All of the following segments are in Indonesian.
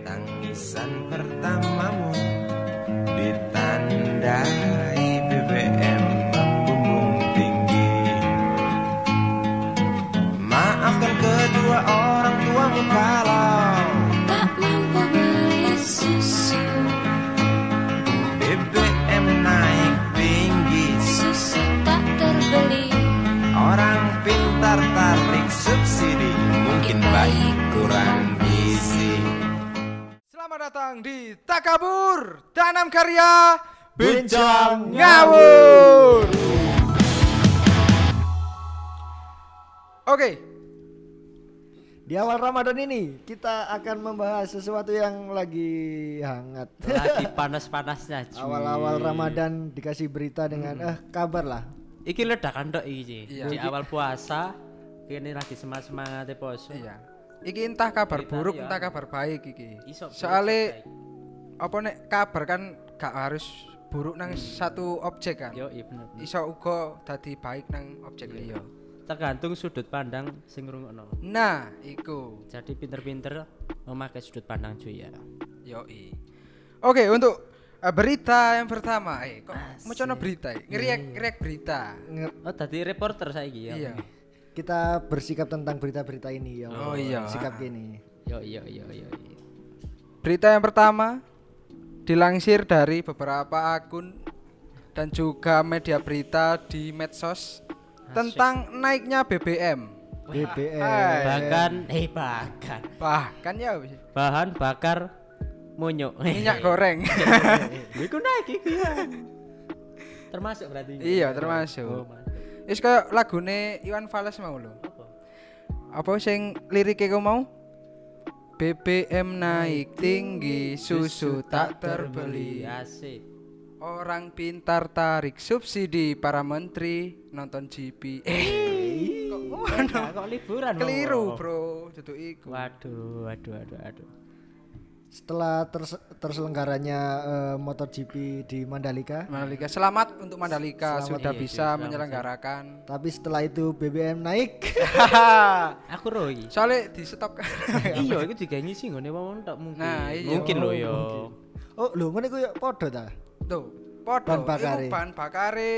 Tangisan pertamamu ditandai BBM datang di Takabur Tanam Karya Bincang Ngawur Oke Di awal Ramadan ini kita akan membahas sesuatu yang lagi hangat. lagi panas-panasnya. Awal-awal Ramadan dikasih berita dengan eh kabar lah. iki ledakan tok iki Iya. di awal puasa ini lagi semangat semangatnya poso Iya Iki entah kabar Berita, buruk iya. entah kabar baik iki. Soalnya Apa nek kabar kan gak harus buruk nang satu objek kan? Yo iya bener. Iso uga dadi baik nang objek liya. Tergantung sudut pandang sing ngrungokno. Nah iku. Jadi pinter-pinter memakai sudut pandang cuy ya. Yoi. Oke, untuk eh, berita yang pertama, eh kok mau berita, ya? ngeriak ngeriak berita. Nge- oh tadi reporter saya ya Iya. Kita bersikap tentang berita-berita ini ya. Oh iya. Sikap gini. yo yo yo yo yo. Berita yang pertama dilansir dari beberapa akun dan juga media berita di medsos tentang naiknya BBM. BBM. Hai. bahkan eh bahkan Bahkan ya bahan bakar munyuk minyak goreng. iku naik iku ya termasuk berarti iya, Oh, termasuk. masuk. Wis kayak lagune Iwan Fals mau lho. apa Apa sing liriknya kau mau? BBM naik tinggi, susu tak terbeli. asik Orang pintar tarik subsidi para menteri nonton GP. Eh, kok ngono? kok liburan Keliru, Bro. Bro. Duduk iku. Waduh, waduh, waduh, waduh. Setelah terse- terselenggaranya eh, MotoGP di Mandalika, Mandalika selamat untuk Mandalika Selamat. sudah Iya, bisa iya, selamat, menyelenggarakan. tapi setelah itu BBM naik. Aku iki. Soalnya di stop iya, iki digawe ngisi ngene wong tok mungkin. Nah, iya. Mungkin lho Oh, yo. oh, lho ngene ku ya padha ta. Tuh, podo. Bahan bakare. Iku bahan bakare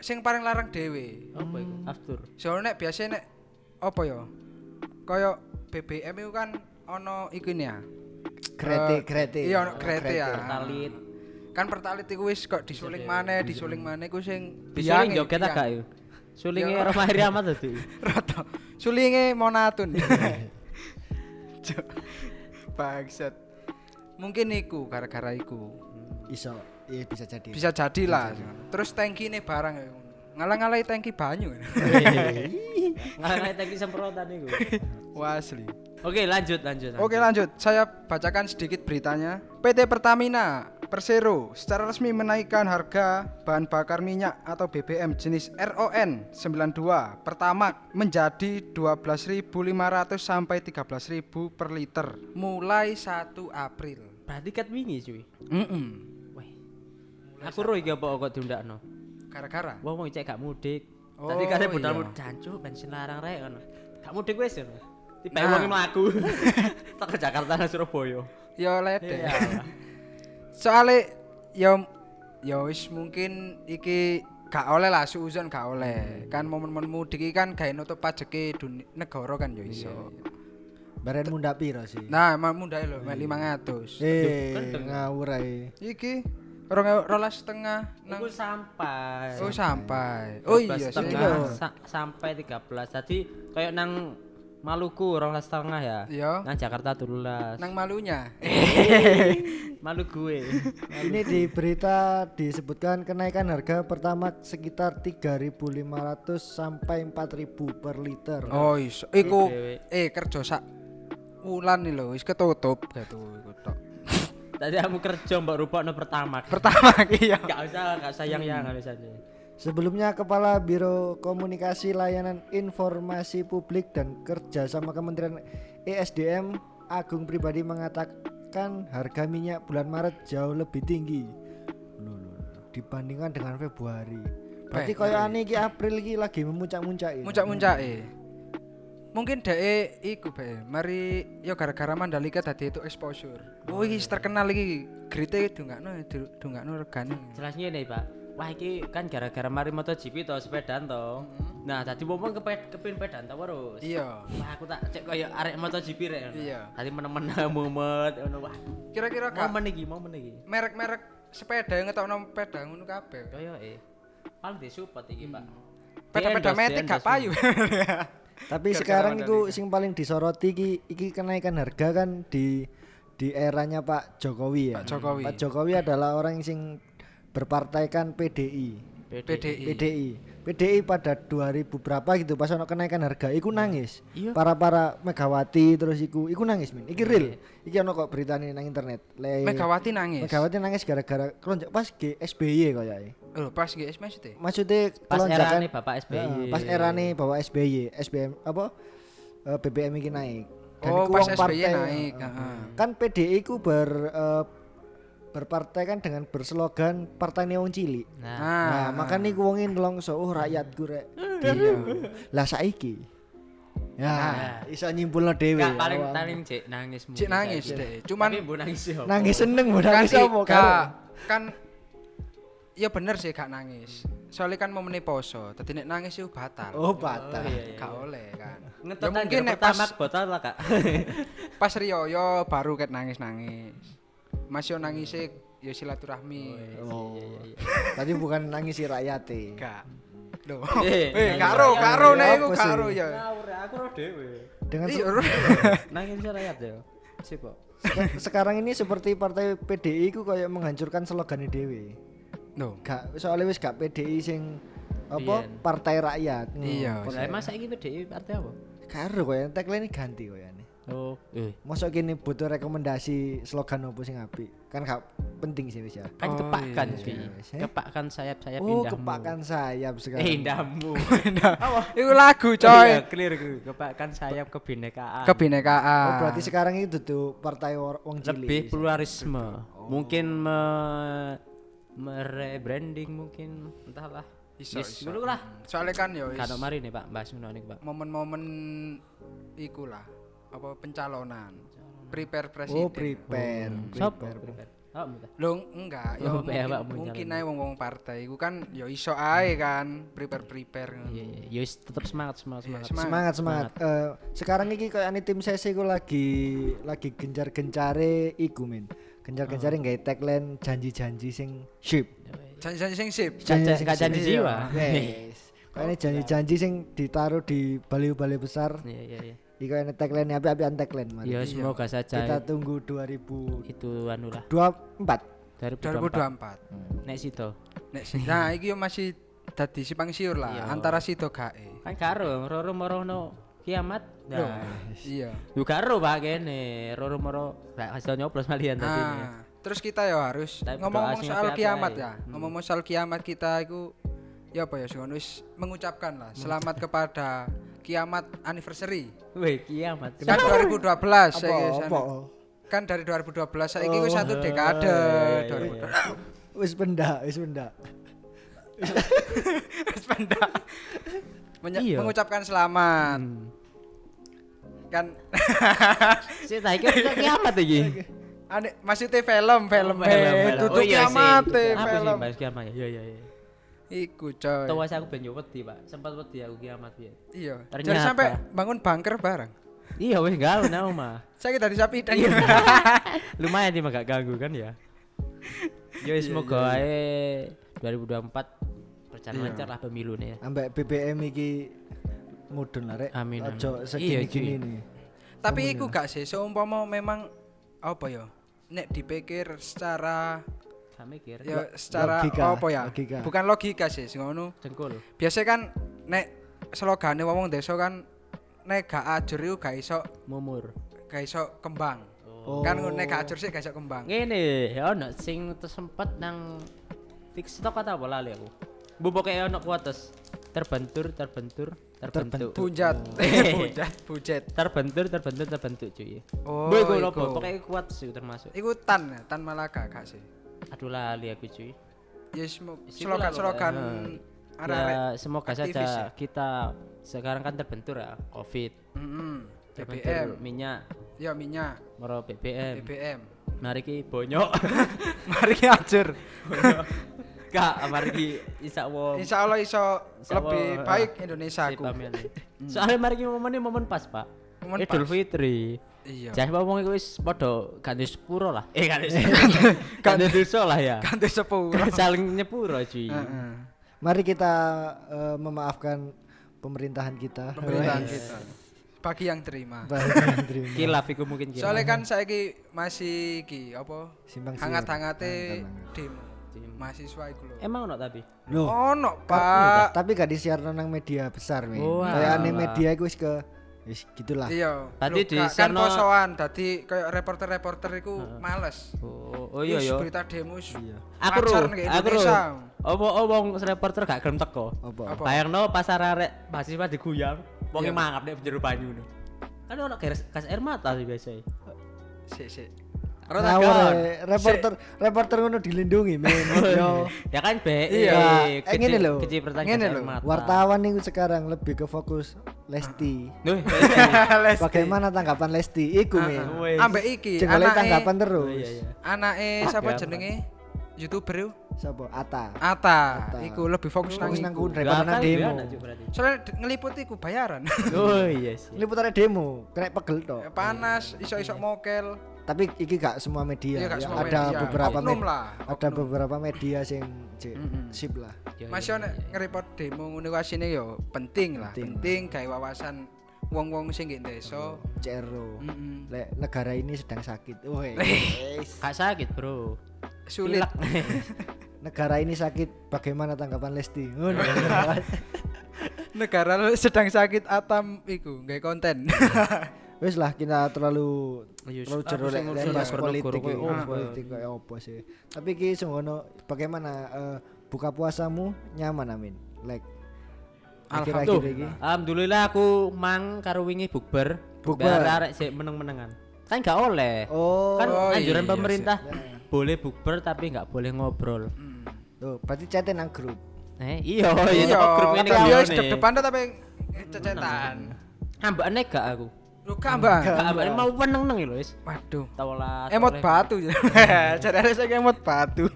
sing paling larang dhewe. Apa iku? Aftur. Soalnya nek biasa nek apa ya? Kayak BBM itu kan ono iku ini ya. Grete, Eh, grete. Iya ono grete ya. Pertalit. Kan pertalit iku wis kok disuling maneh, disuling maneh iku sing Disuling biange, joget agak yo. Sulinge Ya. Roma Heri Ahmad tadi. Rata. Sulinge monatun. Bangsat. Mungkin iku gara-gara iku. Iso, iya bisa jadi. Bisa jadi lah. Terus tangki ini barang ya. Ngalah-ngalahi tangki banyu. Ngalih tadi semprotan iku. Wah asli. Oke, lanjut, lanjut. Oke lanjut, saya bacakan sedikit beritanya. PT Pertamina Persero secara resmi menaikkan harga bahan bakar minyak atau BBM jenis RON 92 Pertamax menjadi 12.500 sampai 13.000 per liter mulai 1 April. Berarti kat wingi cuy. Mm Wih. Aku roh iki apa kok diundakno. Gara-gara Wong wong cek gak mudik. Oh, Tadi kare iya. budal jancuk bensin larang rek ngono. Gak mudik wis ngono. Tiba Nah. wong mlaku. Tak ke Jakarta nang Surabaya. ya lede. Iya. Soale ya ya wis mungkin iki gak oleh lah suuzon gak oleh. Kan momen-momen mudik iki kan gawe nutup pajeke negara kan ya iso. Baren munda piro sih? Nah, emang mundai lho, mek 500. Eh, ngawur ae. Iki rong ewu- rolas setengah nang Iku sampai. Oh sampai. Oh iya sih. setengah sa- sampai 13. Jadi kayak nang Maluku orang setengah ya. Iya. Nang Jakarta 13. Nang malunya. Malu gue. Ini di berita disebutkan kenaikan harga pertama sekitar 3.500 sampai 4.000 per liter. Oh iso. Iku eh kerja sak wulan nih lho, wis ketutup gitu iku tok. Tadi aku kerja mbak rupakno pertama. Pertama iya. Gak usah, gak usah yang yang harus aja. Sebelumnya Kepala Biro Komunikasi Layanan Informasi Publik dan Kerja sama Kementerian ESDM Agung Pribadi mengatakan harga minyak bulan Maret jauh lebih tinggi dibandingkan dengan Februari. Berarti Peh, koyo ane iki April iki lagi memuncak-muncak ini. Muncak-muncake. Mungkin dhek iku bae. Mari yo gara-gara Mandalika tadi itu exposure. Oh iki terkenal iki grite dungakno dungakno regane. Jelas ngene, Pak. Wah iki kan gara-gara mari MotoGP to sepedaan to. Nah, tadi momong kepe kepin pedaan to terus. Iya. Wah, aku tak cek koyo arek MotoGP rek. Iya. Tadi menemen mumet ngono wah. Kira-kira kak Momen iki, momen iki. merek-merek sepeda yang ngetokno sepeda ngono kabeh. Koyo eh. Paling disupport iki, Pak. Sepeda-sepeda Di-endorse, metik gak payu. Tapi sekarang itu sing paling disoroti iki iki kenaikan harga kan di di eranya Pak Jokowi ya. Pak Jokowi. Pak Jokowi adalah orang yang sing berpartaikan PDI. PDI. PDI. PDI pada 2000 berapa gitu pas ono kenaikan harga iku nangis. Iya. Para para Megawati terus iku iku nangis min. Iki real. Iki ono kok beritane nang internet. Le Megawati nangis. Megawati nangis gara-gara kelonjak pas G SBY koyoke. Oh, pas GS maksudnya. Maksudnya Pas kelonjakan erane Bapak SBY. Heeh, pas erane Bapak SBY, SBM apa eh, BBM iki naik. Oh, iku pas SBY partai, naik, heeh. heeh. Kan PDI ku ber eh, berpartai kan dengan berslogan partai wong cilik. Nah, Nah, makanya iku wong nelongso oh rakyatku rek. iya. Lah saiki. Ya, iso nyimpulno dhewe. Gak paling paling cek nangis Cik nangis deh. Cuman Tapi mbok nangis yo. nangis seneng kan nangis apa gak kan ya bener sih gak nangis. Soalnya kan mau poso, tadi nek nangis itu batal. Oh, batal. iya, iya. Gak oleh kan. Ngetot Ya mungkin nek pas botol lah, Kak. pas Rioyo baru ket nangis-nangis. Masih nangis ya silaturahmi. Oh. Tadi bukan nangis si rakyat Gak. Loh. Eh, Eh, karo rakyat. karo nek iku sih? karo ya. Aku ro dhewe. Dengan Iya, Nangis rakyat yo. Sip sekarang ini seperti partai PDI ku kayak menghancurkan slogan dewe. Loh. Gak soalnya wis gak PDI sing apa partai rakyat. Iya. Lah masa iki PDI partai apa? Karo koyo tagline ganti koyane. Oh, eh. Mosok kene butuh rekomendasi slogan apa sing apik. Kan gak penting sih wis ya. Kan Oh, kepakkan iya, sih. iya. Eh? Kepakkan sayap-sayap Oh, indahmu. kepakan sayap sekarang. Eh, indahmu. Iku lagu Coy. coy. clear clear. Kepakkan sayap kebinekaan. Kebinekaan. Oh, berarti sekarang itu tuh partai wong cilik. lebih pluralisme. Mungkin me merebranding mungkin entahlah. Iso, Yes, iso. dulu lah. Soalnya kan ya wis Kado mari nih Pak, bahas ngono nih Pak. momen-momen iku lah apa pencalonan prepare presiden Oh, prepare. Sopo? prepare. Oh, minta. Lo enggak ya Oh, mungkin, Pak, mungkin ae wong-wong partai iku kan ya iso ae kan prepare prepare Iya iya, ya wis tetep semangat semangat Iya, semangat. semangat. Semangat semangat. Eh, sekarang iki kayak ane tim sesi ku lagi lagi gencar-gencare iku min. Gencar-gencare Oh. nggawe tagline janji-janji sing ship. janji-janji sing ship. janji jiwa. Yes. Kayaknya janji-janji sing ditaruh di baliho-baliho besar. Iya iya iya. Iki kayaknya tagline api-apian tagline mari. Ya semoga saja Kita tunggu 2024. itu anu lah 2024 2024. Nek situ. nek sih nah iki yo masih dadi simpang siur lah Iya. antara sido gae Kan karo roro morono kiamat. Nah, iya Lu karo Pak kene, roro moro tau nyoblos malian tadi. Nah, terus kita ya harus Tapi ngomong soal kiamat ya. Ngomong soal kiamat kita itu ya apa ya sih wis mengucapkan lah selamat kepada kiamat anniversary. Weh, kiamat. Kan 2012 Apa saya apa? Kan dari 2012 saiki Oh, wis satu iya, dekade. iya, 2012. Wis pendak, wis pendak. Wis pendak. Menye- Iya. mengucapkan selamat. Kan Sih, tak iki udah kiamat iki. ane maksudnya film, film, Oh, film, film. tutup Oh, iya sih. kiamat eh, Apa sih film. bahas kiamat ya? Iya iya iya. Iku coy. Tahu aku ben yo wedi, Pak. Sempat wedi aku kiamat piye. Iya. Jadi Ternyata. sampai bangun bunker bareng. Iya wis gawe nang omah. Saya dari sapi dan Iya. Lumayan sih gak ganggu kan ya. Yo Iya, semoga ae 2024 berjalan lancar lah pemilu nih ya. Ambek BBM iki mudun lah rek. Amin, amin. Ojo Iya, segini-gini nih. Tapi iku gak sih seumpama memang apa ya? Nek dipikir secara Gak mikir. ya secara Logika, apa ya? logika. Bukan logika sih, sing ngono. Cengkul. Biasanya kan nek slogane wong desa kan nek gak ajur iku gak iso Mumur. gak iso kembang. Oh. Kan nek gak ajur sih gak iso kembang. Ngene, ya ono sing sempet nang TikTok atau apa lali aku. Bu pokoknya ono kuates. Terbentur, terbentur, terbentuk. Bujat, Eh. bujat, bujet. terbentur, terbentur, terbentuk cuy. Oh, iku iku. lopo, pokoknya kuat sih termasuk. Iku tan ya, tan Malaka gak sih? Aduh lali aku cuy. Ya semo- Isi slogan-slogan pula, eh. arek-arek Ya, semoga saja ya. kita sekarang kan terbentur ya covid terbantur BBM. minyak Ya minyak, moro BBM BBM. mari ki bonyok Mari ajur. Kak, mari ki isa wo Insya Allah iso Insya lebih Allah, baik Indonesia si aku. pamen. Soalnya mari ki momen momen pas, Pak. Momen Idul. Fitri. Iya. Jadi ngomong iku wis padha ganti sepuro lah. Eh ganti ganti dosa lah ya. Ganti sepuluh. Saling nyepuro cuy. Heeh. Mari kita eh, memaafkan pemerintahan kita. Pemerintahan Wes. kita. Bagi yang terima. Bagi yang terima. Kilaf iku mungkin kilaf. Soalnya kan saiki masih ki apa? Simpang. Hangat-hangate Hangat-hangat. demo. Mahasiswa iku lho. Emang ono tapi. Loh, Ono, Pak, Pak. tapi gak disiarno nang media besar men. Oh, Kayak aneh alah. media iku wis ke wis gitulah. Iya. Lho, di kan posoan dadi kayak reporter-reporter iku males. Oh, oh iya Wis ya. berita demo wis Aku ro, aku ro. Apa oh, wong reporter gak gelem teko. Apa? Bayangno pasar arek mahasiswa diguyang, wong Iya. mangap nek jero banyu. Kan ono gas air mata sih biasa. Sik sik. Ngawur eh, reporter reporter ngono dilindungi men. Yo. ya kan be. Iya, eh, kecil- ngene lho. Gas air lho. Wartawan nih sekarang lebih ke fokus Lesti. Lesti. Bagaimana tanggapan Lesti? Iku men. Wes. Ambek iki anake tanggapan Oh, terus. iya iya. anake siapa Ya, jenenge? YouTuber yuk. Siapa? Ata. Ata. Ata. Iku lebih fokus nang nang kuwi daripada nang demo. Soalnya ngeliput iku bayaran. Oh iya sih. Liputannya demo, kena pegel tok. Panas, iso-iso mokel. Tapi iki gak semua media. Iya, gak ya. semua ada media. beberapa Oknum med- lah, Ada oknum. beberapa media sing cek Mm-mm. sip lah. Iya, Masih iya, nek iya. ngerepot demo ngono asine yo penting lah, Penting. penting gawe wawasan wong-wong sing nggih desa. CRO. Mm-mm. Lek negara ini sedang sakit. Woi. Gak sakit, Bro. Sulit. Negara ini sakit. Bagaimana tanggapan Lesti? Negara sedang sakit atam iku gawe konten. Wes lah kita terlalu Iya, terlalu jero lek bahas politik. iki. opo. politik kayak opo sih. Tapi ki sungguh bagaimana eh, buka puasamu nyaman amin? Like Alhamdulillah. Alhamdulillah aku mang karo wingi bukber. Bukber. Arek sik meneng-menengan. Kan gak oleh. Oh, kan Oh, anjuran iya pemerintah boleh bukber tapi nggak boleh ngobrol. Hmm. tuh berarti chatting nang grup. Eh, iya, Iya, iya toko grup ini kan dia iya wis depan tapi cecetan. Ambane gak aku. Lu kambang. Gak ambane mau meneng-neng lho wis. Waduh. Tawalah. Emot batu. Jadi saya emot batu.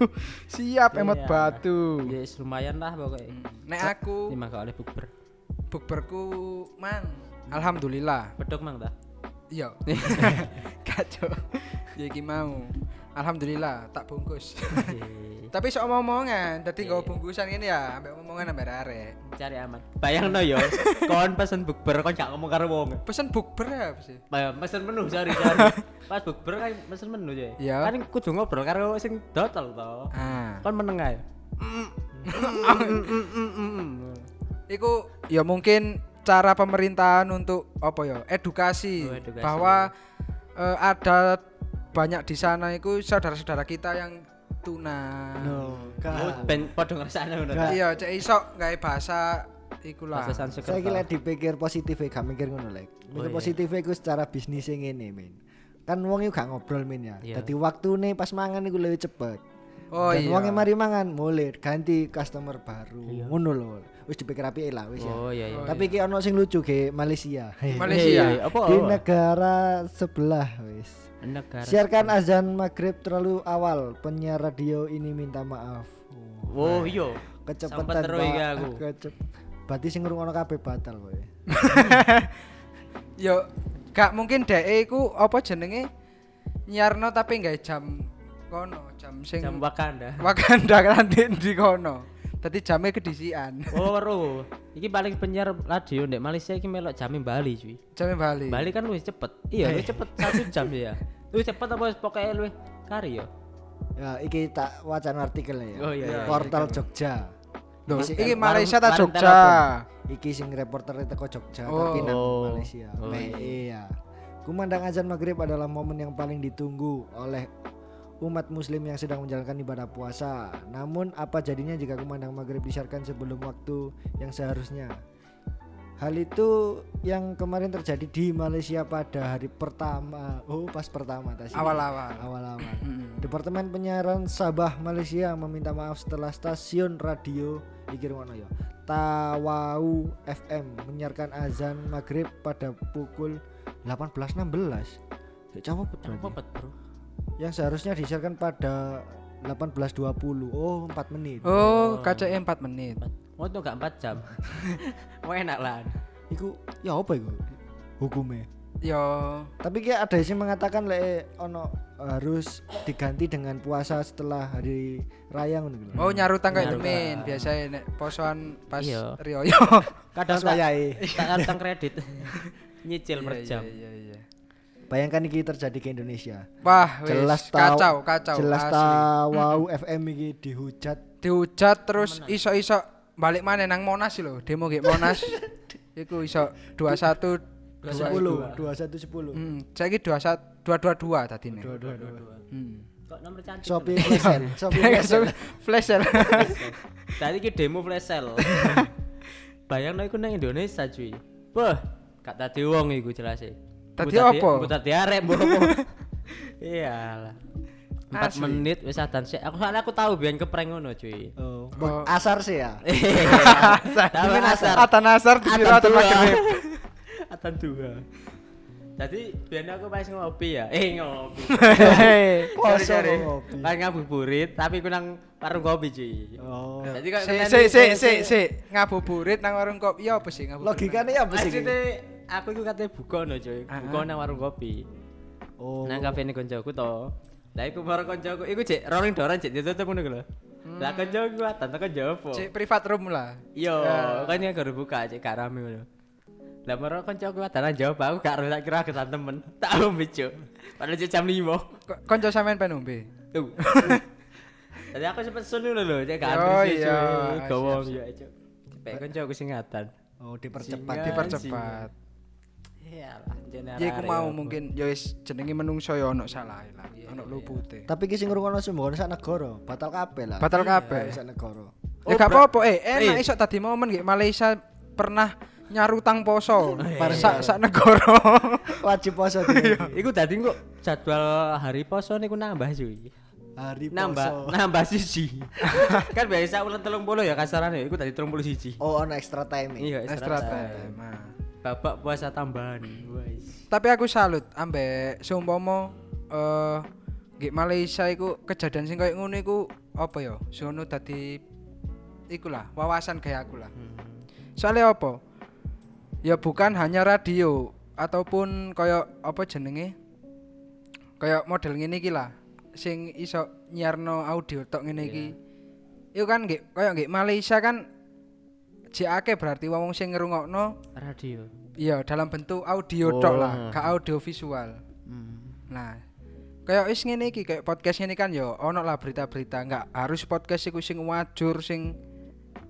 Siap emot Iya. batu. Ya wis lumayan lah pokoknya. Nek aku gak oleh bukber. bukberku mang. Alhamdulillah. Bedok mang ta. Iya. Kacau. Ya iki mau. Alhamdulillah tak bungkus. Tapi sok omongan, dadi Iya. nggo bungkusan ini ya, ambek omongan ambek arek. Cari aman. Bayangno yo, kon pesen bukber kon gak ngomong karo wong. Pesen bukber ya apa sih? Bayang pesen menu sorry sorry. Pas bukber kan pesen menu ya. Iya. Kan kudu ngobrol karo sing dotol to. Ah. Kon meneng ae. Iku ya mungkin cara pemerintahan untuk apa ya? Edukasi, Oh, edukasi. bahwa eh, ada banyak di sana itu saudara-saudara kita yang tuna. No, Oh, kan. ben padha ngrasakne ngono. Iya, cek iso gawe bahasa iku lah. Bahasa Sanskerta. Saya kira dipikir positif ya, gak mikir ngono lek. Mikir Oh, iya. positif iku secara bisnis ngene men. Kan wong iku gak ngobrol men ya. Iya. Dadi waktune pas mangan iku lebih cepet. Oh Dan iya. wonge mari mangan mulai ganti customer baru. Iya. Ngono lho. Wis dipikir apike lah wis ya. Oh iya iya. Tapi ki ono sing lucu ke Malaysia. Malaysia. Iya, iya. Apa? Di apa? negara sebelah wis. Negara. Siarkan azan maghrib terlalu awal. Penyiar radio ini minta maaf. Oh iya. Kecepatan Sempet terus iki Pak. aku. Kecep. Berarti sing ngrungokno kabeh batal kowe. Yo gak mungkin dhek iku apa jenenge nyarno tapi nggak jam kono, jam sing Jam Wakanda. Wakanda kan di kono. Tadi jamnya kedisian. Oh, ro. Iki paling penyiar radio ndek Malaysia iki melok jame Bali cuy. Jamnya Bali. Bali kan luwih cepet. Iya, luwih cepet satu jam ya. Luwih cepet apa pokoke luwih kari ya. Ya, iki tak wacana artikel ya. Oh, iya, iya, Portal Jogja. Loh, Iki Warung- Malaysia ta warung Jogja? Iki sing reporter teko Jogja Oh. tapi nang. Malaysia. Oh, Me- iya. Kumandang azan maghrib adalah momen yang paling ditunggu oleh umat muslim yang sedang menjalankan ibadah puasa. Namun apa jadinya jika kumandang maghrib disiarkan sebelum waktu yang seharusnya? Hal itu yang kemarin terjadi di Malaysia pada hari pertama. Oh, pas pertama tadi. Awal-awal. Awal-awal. Departemen Penyiaran Sabah Malaysia meminta maaf setelah stasiun radio iki rumono ya Tawau FM menyiarkan azan maghrib pada pukul 18.16 Ya coba berarti Bro. Yang seharusnya disiarkan pada 18.20 Oh 4 menit Oh, KCE 4 menit. Oh, itu enggak 4 jam. Wah, enak lah. Iku ya apa iku hukumnya Yo, Tapi kayak ada yang mengatakan le ono harus diganti dengan puasa setelah hari raya ngono gitu. oh nyarutang kayak demen biasanya nek posoan pas Iya. Rioyo. Kadang Pas wayahe. tak kantong kredit. Nyicil per Iya, jam. Iya, iya. Bayangkan ini terjadi ke Indonesia. Wah, wis, Jelas tahu kacau, kacau. Jelas asli. tawau FM iki dihujat. Dihujat terus iso-iso balik mana nang Monas lho, demo gek Monas. Iku iso 21 10 2110. Hmm, saiki 21 222 tadi nih. 222. Hmm. Kok nomor cantik. Shopee flash sale. Shopee flash sale. Tadi ki demo flash sale. Bayang iku nang Indonesia cuy. Wah, gak tadi wong iku jelas e. Tadi apa? Arek mbok apa. Iyalah. 4 Asli. menit wis adan sik. Aku soalnya aku tahu biyen keprank ngono cuy. Oh, Oh. asar sih ya. Tahu asar. Atan asar dikira atan dua. maghrib. Atan dua. Jadi biyen aku pas ngopi ya. Eh ngopi. Poso ngopi. Pas ngabuburit tapi ku nang warung kopi cuy. Oh. Jadi kok Si si si si ngabuburit nang warung kopi. Ya apa sih ngabuburit? Logikanya ya apa sih? Aku iku katanya buka no cuy. Ah, Buka nang warung kopi. Oh. Nang kafe ini koncoku to. Lah iku baru koncoku iku cek rolling doran cek ditutup ngono lho. Lah koncoku atan tekan jopo. Cek privat room lah. Yo, Ya. kan yang baru buka cek gak rame ngono. Lah baru koncoku atan jawab aku gak ero tak kira kesan temen. Tak ombe cuk. Padahal cek jam 5. Ko- Konco sampean pengen ombe. Tuh. Tadi aku sempet sun lho cek gak Oh, iya. Gawang Siap, yo cuk. Cepet koncoku singatan. Oh, dipercepat. Dipercepat. Iyalah, jene Ya iku arek-arek mau apa. mungkin ya wis jenenge menungso ya ono salah lah. Ono lupute. Tapi ki sing ngrungokno sembono sak negara, batal kabeh lah. Batal kabeh. sak negara. Ya gak apa-apa eh enak iso tadi momen nggih Malaysia pernah nyarutang poso sak sak negara. Wajib poso. Iku dadi kok jadwal hari poso niku nambah cuy. Hari poso. Nambah nambah siji. kan biasa ulang 30 ya kasarane iku tadi 30 siji. Oh, ono extra time. Iya, Extra extra time. time. Babak puasa tambahan. Wes. Tapi aku salut ambek seumpama eh nggih Malaysia iku kejadian sing koyo ngono iku apa ya? Sono dadi iku lah wawasan kayak aku lah. Soalnya apa? Ya bukan hanya radio ataupun koyo apa jenenge? Kayak model ngene iki lah sing iso nyiarno audio tok ngene iki. Iku kan nggih koyo nggih Malaysia kan jek akeh berarti wong sing ngrungokno Radio. Iya, dalam bentuk audio Oh. tok lah, gak audio visual. Nah, kayak wis ngene iki kayak podcast ini kan yo ono lah berita-berita, nggak harus podcast iku sing wajur sing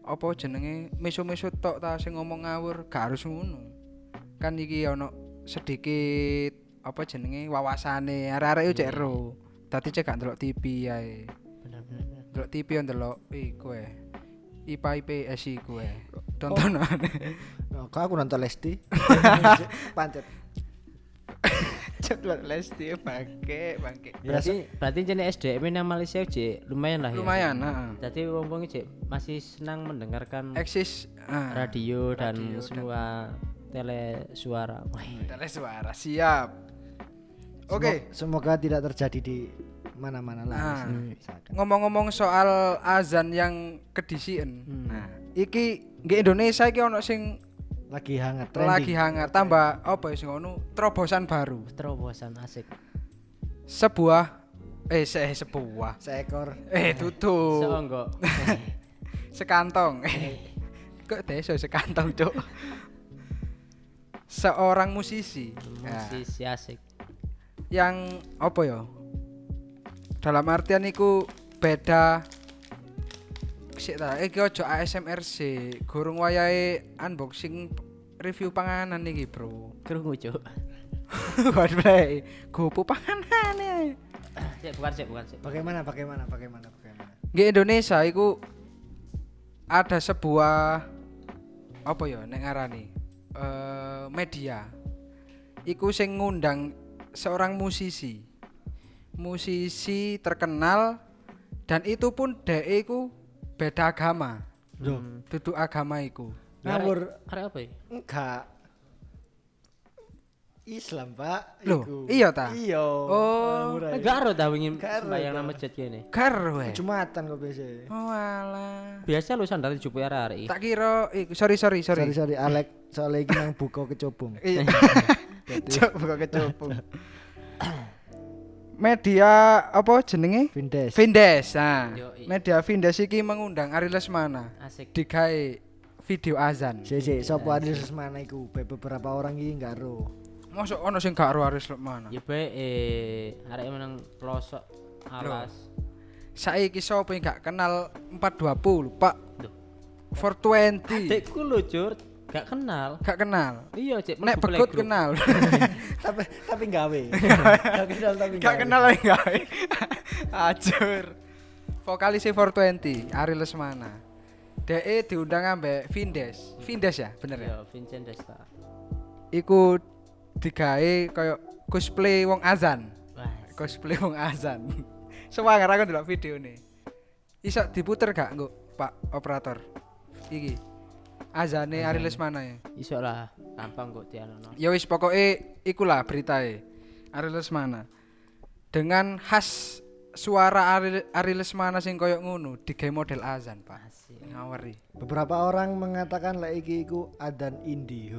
apa jenenge meso-meso tok ta sing ngomong ngawur, gak harus ngono. Kan iki ono sedikit apa jenenge wawasane arek-arek yo cek ero. Dadi cek gak ndelok TV ae. Bener-bener. Ndelok TV yo ndelok iku ae. IPA IPS iku ae. Tontonan. Oh, kok aku nonton Lesti. Pancet. Ceklok Lesti bangke, bangke. Berarti berarti jenis SDM nang Malaysia cek lumayan lah ya. Lumayan, heeh. Jadi wong-wong cek masih senang mendengarkan Eksis radio dan radio dan- semua tele suara. Tele suara siap. Oke, Semo- Semoga tidak terjadi di mana-mana lah. Nah. Misalkan. ngomong-ngomong soal azan yang kedisian. Nah, iki nggih Indonesia iki ono sing Lagi hangat lagi trending. hangat tambah apa ya sing ono terobosan baru. terobosan asik. Sebuah eh se sebuah. Seekor Eh tutup. Seonggok. Sekantong. Kok deso sekantong, Cuk? Seorang musisi. Musisi asik. yang apa ya dalam artian iku beda. Sik ta iki ojo ASMR sih. Gurung wayahe unboxing review panganan iki bro. Krungu cuk. waduh gopo panganan ya. Cek bukan cek bukan cek. bagaimana bagaimana bagaimana bagaimana. di Indonesia iku ada sebuah apa ya nek ngarani? Eh media. Iku sing ngundang seorang musisi musisi terkenal dan itu pun dhek iku beda agama Hmm. Duduk agama iku. Ngawur Arek apa ya? enggak. Islam, Pak. Loh, Iku. iya ta? Iya. Oh, ae. Enggak ero ta wingi ta. nang masjid kene. Karo we. Jumatan kok biasa. Oh alah. Biasa lu sandal jupu arek-arek iki. Tak kira iku sorry sorry sorry. Sorry sorry Alek, soalnya iki nang buka kecobong. Iya. Buka kecopong. Media apa jenenge? Vindes. Vindes. Nah, Yoi. media Vindes iki mengundang Ari Lesmana Asik. digawe video azan. Si si sopo Adil Susmana iku Be- beberapa orang iki enggak ro. Mosok ono sing gak ro Ari Lesmana. Ya bae eh arek menang pelosok alas. Saiki sapa yang gak kenal 420, Pak? Duh. 420. Adekku lho, Jur. Gak kenal. Gak kenal. Iya, Cek. Nek begut kenal. tapi tapi gawe. Gak kenal tapi Gak kenal ae gawe. Ajur. Vokalis 420, Ari Lesmana. DE diundang ambek Vindes. Vindes ya, bener ya? Ya, Vincent Desta. Iku digawe koyo cosplay wong azan. Wah, Cosplay wong azan. Semangat aku ndelok video nih. Iso diputer gak engko, Pak operator? Iki. Azane Ari Lesmana ya. iso lah. Gampang kok dianono. Ya wis pokoke ikulah beritae. Ari Lesmana. Dengan khas suara Ari, Ari Lesmana sing koyo ngono digawe model azan, Pak. Asik. Ngaweri. Beberapa orang mengatakan lah iki iku adan indie.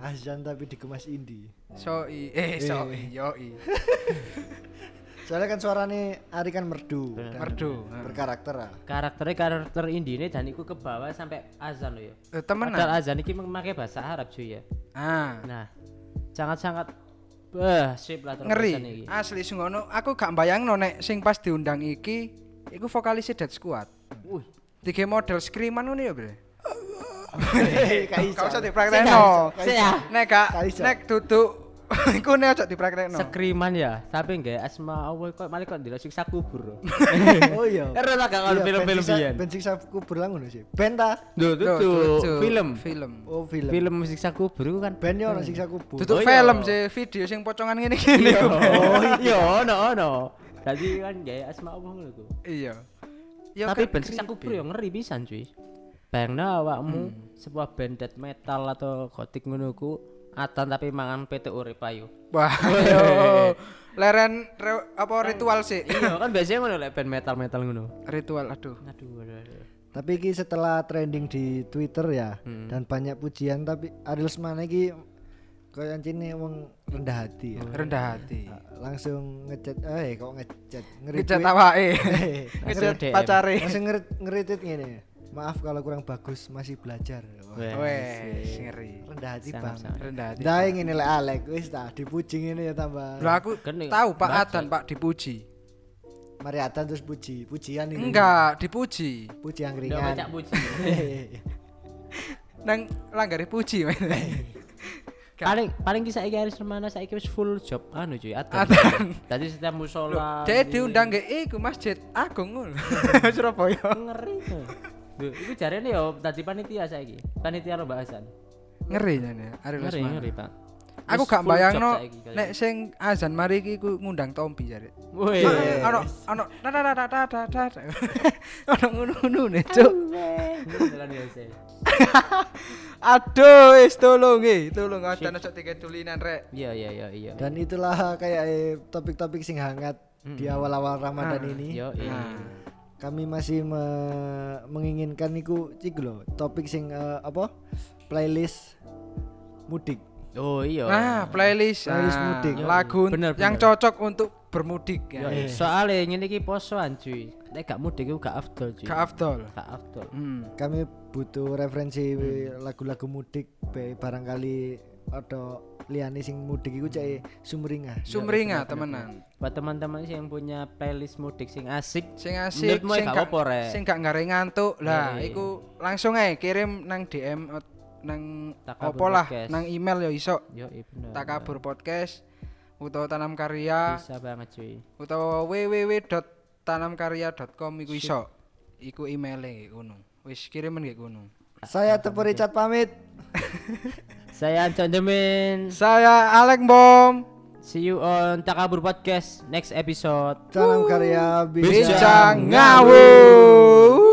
Azan tapi dikemas indie. Soi, eh soi, yoi. Soalnya kan suarane Ari kan merdu. dan Merdu. Berkarakter lah. Karakternya karakter indie dan iku ke bawah sampai azan loh ya. Eh, Padahal temenan. azan iki memakai bahasa Arab cuy ya. Ah, Nah, sangat-sangat Wah, sip lah azan iki. ngeri. Asli ngono, aku gak bayangno nek sing pas diundang iki iku vokalisnya Dead Squad. Wih, Tiga model screaman ngono ya, Bre. Kau usah dipraktekno. Ya. Nek gak nek duduk iku nek aja dipraktekno. Sekriman ya, tapi enggak asma Allah kok malah kok ndelok siksa kubur. Oh iya. Ero tak kalau Iya, film-film Ben Siksa- biyen. Ben siksa kubur lah ngono sih. Ben ta? Tuh, film. Film. Oh film. Film siksa kubur itu kan Ben yo ono siksa kubur. Tutup Oh, iya. film sih video sing pocongan ngene gini. Oh, iya ono ono. Tadi kan gaya asma Allah ngono iku. Iya. Ya, Tapi band siksa kubur yang ngeri pisan cuy. Bayangna awakmu sebuah band death metal atau gothic ngono ku atan tapi mangan PT urip. Wah. Leren re- apa ritual sih? iya kan biasanya ngono lek band metal-metal ngono. ritual aduh. Aduh, aduh, aduh. Tapi iki setelah trending di Twitter ya Hmm. dan banyak pujian tapi Ariel Semana iki koyo ancine wong rendah hati ya. Rendah hati. Langsung ngechat eh kok ngechat Ngecat nge-retweet. awake. Eh, Ngecat DM. pacare. Langsung nge- nge-retweet ngene. Maaf kalau kurang bagus masih belajar. Wes, ngeri. rendah hati sangat. Rendah hati. Dah ngene lek Alek wis ta dipuji ngene ya tambah. Lah aku Kan tahu Pak. Adan Pak dipuji. Mari atan terus puji. Pujian ini. Enggak, dipuji. Puji yang ringan. baca puji. Nang langgari puji. men. paling paling kisah iki Aris Remana saiki wis full job anu cuy atan. Atan. Tadi setiap musola. Ini- diundang ke iku Masjid Agung ngono. Surabaya. ngeri tuh. Duh, iku jarene yo dadi panitia saiki. Panitia lomba azan. Ngeri jane Ariel Ngeri Lesmana. ngeri, Pak. Aku gak bayangno saiki kali. nek sing azan mari iki ku ngundang Tompi jare. Wih. Ono ono da da da da da da da. Ono ngono-ngono ne, Cuk. Aduh, wis tolong eh, tolong ada ojo tiket tulinan rek. Iya iya iya iya. Dan itulah kayak eh, topik-topik sing hangat di awal-awal Ramadan Ah, ini. Yo iya. Nah, Kami masih me- menginginkan niku cik lho, topik sing eh, apa? Playlist mudik. Oh iya. Nah, playlist, Playlist ah, mudik. lagu Bener, yang bener. cocok untuk bermudik ya. soalnya ngene iki posoan cuy. Nek gak mudik iku gak afdol cuy. Kak Afdol. Gak afdol. Hmm. Kami butuh referensi lagu-lagu mudik be barangkali ada liane sing mudik iku cek sumringah. Sumringah temenan. Buat teman-teman sih yang punya playlist mudik sing asik, Sing asik, Menurutmu sing gak apa-apa, Rek? sing gak ngare ngantuk. Lah, Iya, iya. iku langsung ae kirim nang DM nang opo lah, nang email ya iso. yo iya. Takabur podcast utawa tanam karya Bisa banget cuy. utawa www.tanamkarya.com iku iso. Iku emaile ngono. Wis kirimen nggih ngono. Saya Tepu Richard pamit. Saya Anton Demin. Saya Alek Bom. See you on Takabur Podcast next episode. Salam karya Bincang ngawur.